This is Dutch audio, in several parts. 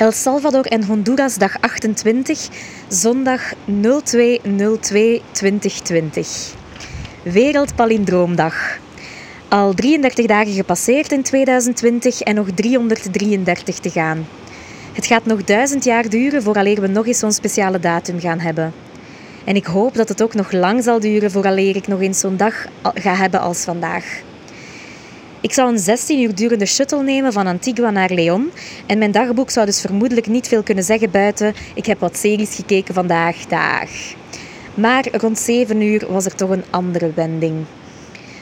El Salvador en Honduras, dag 28, zondag 02-02-2020. Wereldpalindroomdag. Al 33 dagen gepasseerd in 2020 en nog 333 te gaan. Het gaat nog duizend jaar duren vooraleer we nog eens zo'n speciale datum gaan hebben. En ik hoop dat het ook nog lang zal duren vooraleer ik nog eens zo'n dag ga hebben als vandaag. Ik zou een 16 uur durende shuttle nemen van Antigua naar Leon. En mijn dagboek zou dus vermoedelijk niet veel kunnen zeggen buiten. Ik heb wat series gekeken vandaag, dag. Maar rond 7 uur was er toch een andere wending.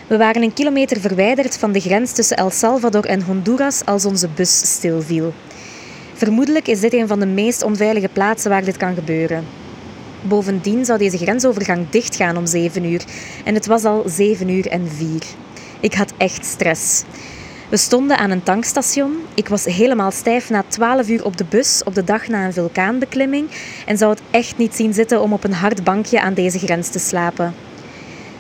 We waren een kilometer verwijderd van de grens tussen El Salvador en Honduras als onze bus stilviel. Vermoedelijk is dit een van de meest onveilige plaatsen waar dit kan gebeuren. Bovendien zou deze grensovergang dichtgaan om 7 uur en het was al 7 uur en 4. Ik had echt stress. We stonden aan een tankstation. Ik was helemaal stijf na 12 uur op de bus op de dag na een vulkaanbeklimming en zou het echt niet zien zitten om op een hard bankje aan deze grens te slapen.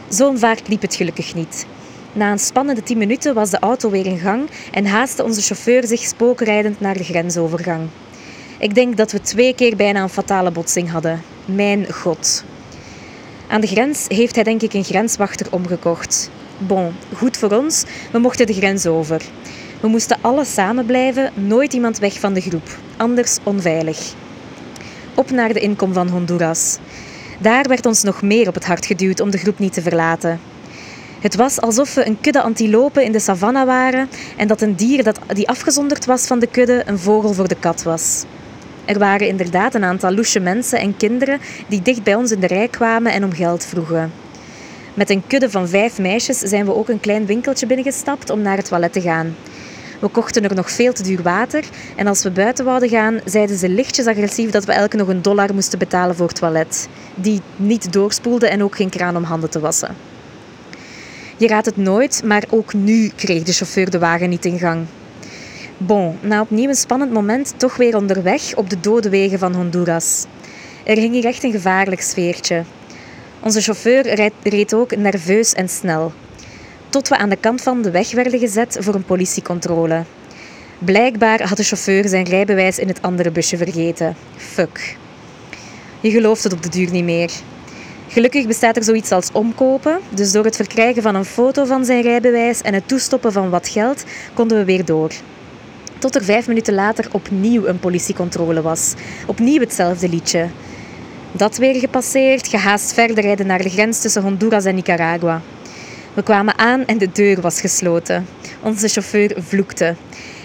Zo'n vaart liep het gelukkig niet. Na een spannende 10 minuten was de auto weer in gang en haastte onze chauffeur zich spookrijdend naar de grensovergang. Ik denk dat we twee keer bijna een fatale botsing hadden. Mijn god. Aan de grens heeft hij denk ik een grenswachter omgekocht. Bon, goed voor ons, we mochten de grens over. We moesten alle samen blijven, nooit iemand weg van de groep, anders onveilig. Op naar de inkom van Honduras. Daar werd ons nog meer op het hart geduwd om de groep niet te verlaten. Het was alsof we een kudde antilopen in de savanne waren en dat een dier dat, die afgezonderd was van de kudde een vogel voor de kat was. Er waren inderdaad een aantal loesje mensen en kinderen die dicht bij ons in de rij kwamen en om geld vroegen. Met een kudde van vijf meisjes zijn we ook een klein winkeltje binnengestapt om naar het toilet te gaan. We kochten er nog veel te duur water en als we buiten wouden gaan, zeiden ze lichtjes agressief dat we elke nog een dollar moesten betalen voor het toilet, die niet doorspoelde en ook geen kraan om handen te wassen. Je raadt het nooit, maar ook nu kreeg de chauffeur de wagen niet in gang. Bon, na opnieuw een spannend moment toch weer onderweg op de dode wegen van Honduras. Er hing hier echt een gevaarlijk sfeertje. Onze chauffeur reed ook nerveus en snel. Tot we aan de kant van de weg werden gezet voor een politiecontrole. Blijkbaar had de chauffeur zijn rijbewijs in het andere busje vergeten. Fuck. Je gelooft het op de duur niet meer. Gelukkig bestaat er zoiets als omkopen, dus door het verkrijgen van een foto van zijn rijbewijs en het toestoppen van wat geld konden we weer door. Tot er vijf minuten later opnieuw een politiecontrole was. Opnieuw hetzelfde liedje. Dat weer gepasseerd, gehaast verder rijden naar de grens tussen Honduras en Nicaragua. We kwamen aan en de deur was gesloten. Onze chauffeur vloekte.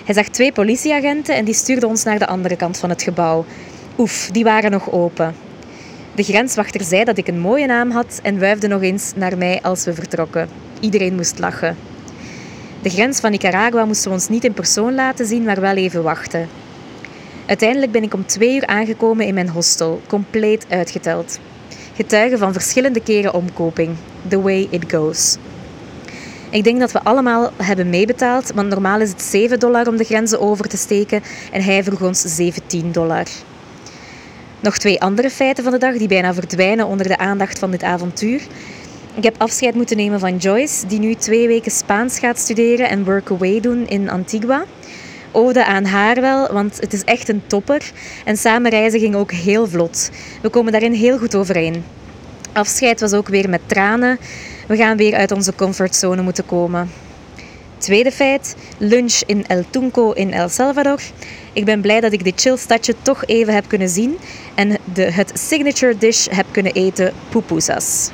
Hij zag twee politieagenten en die stuurden ons naar de andere kant van het gebouw. Oef, die waren nog open. De grenswachter zei dat ik een mooie naam had en wuifde nog eens naar mij als we vertrokken. Iedereen moest lachen. De grens van Nicaragua moesten we ons niet in persoon laten zien, maar wel even wachten. Uiteindelijk ben ik om twee uur aangekomen in mijn hostel, compleet uitgeteld. Getuige van verschillende keren omkoping. The way it goes. Ik denk dat we allemaal hebben meebetaald, want normaal is het 7 dollar om de grenzen over te steken en hij vroeg ons 17 dollar. Nog twee andere feiten van de dag die bijna verdwijnen onder de aandacht van dit avontuur. Ik heb afscheid moeten nemen van Joyce, die nu twee weken Spaans gaat studeren en work-away doen in Antigua. Ode aan haar wel, want het is echt een topper. En samen reizen ging ook heel vlot. We komen daarin heel goed overeen. Afscheid was ook weer met tranen. We gaan weer uit onze comfortzone moeten komen. Tweede feit, lunch in El Tunco in El Salvador. Ik ben blij dat ik dit chill stadje toch even heb kunnen zien en de, het signature dish heb kunnen eten, pupusas.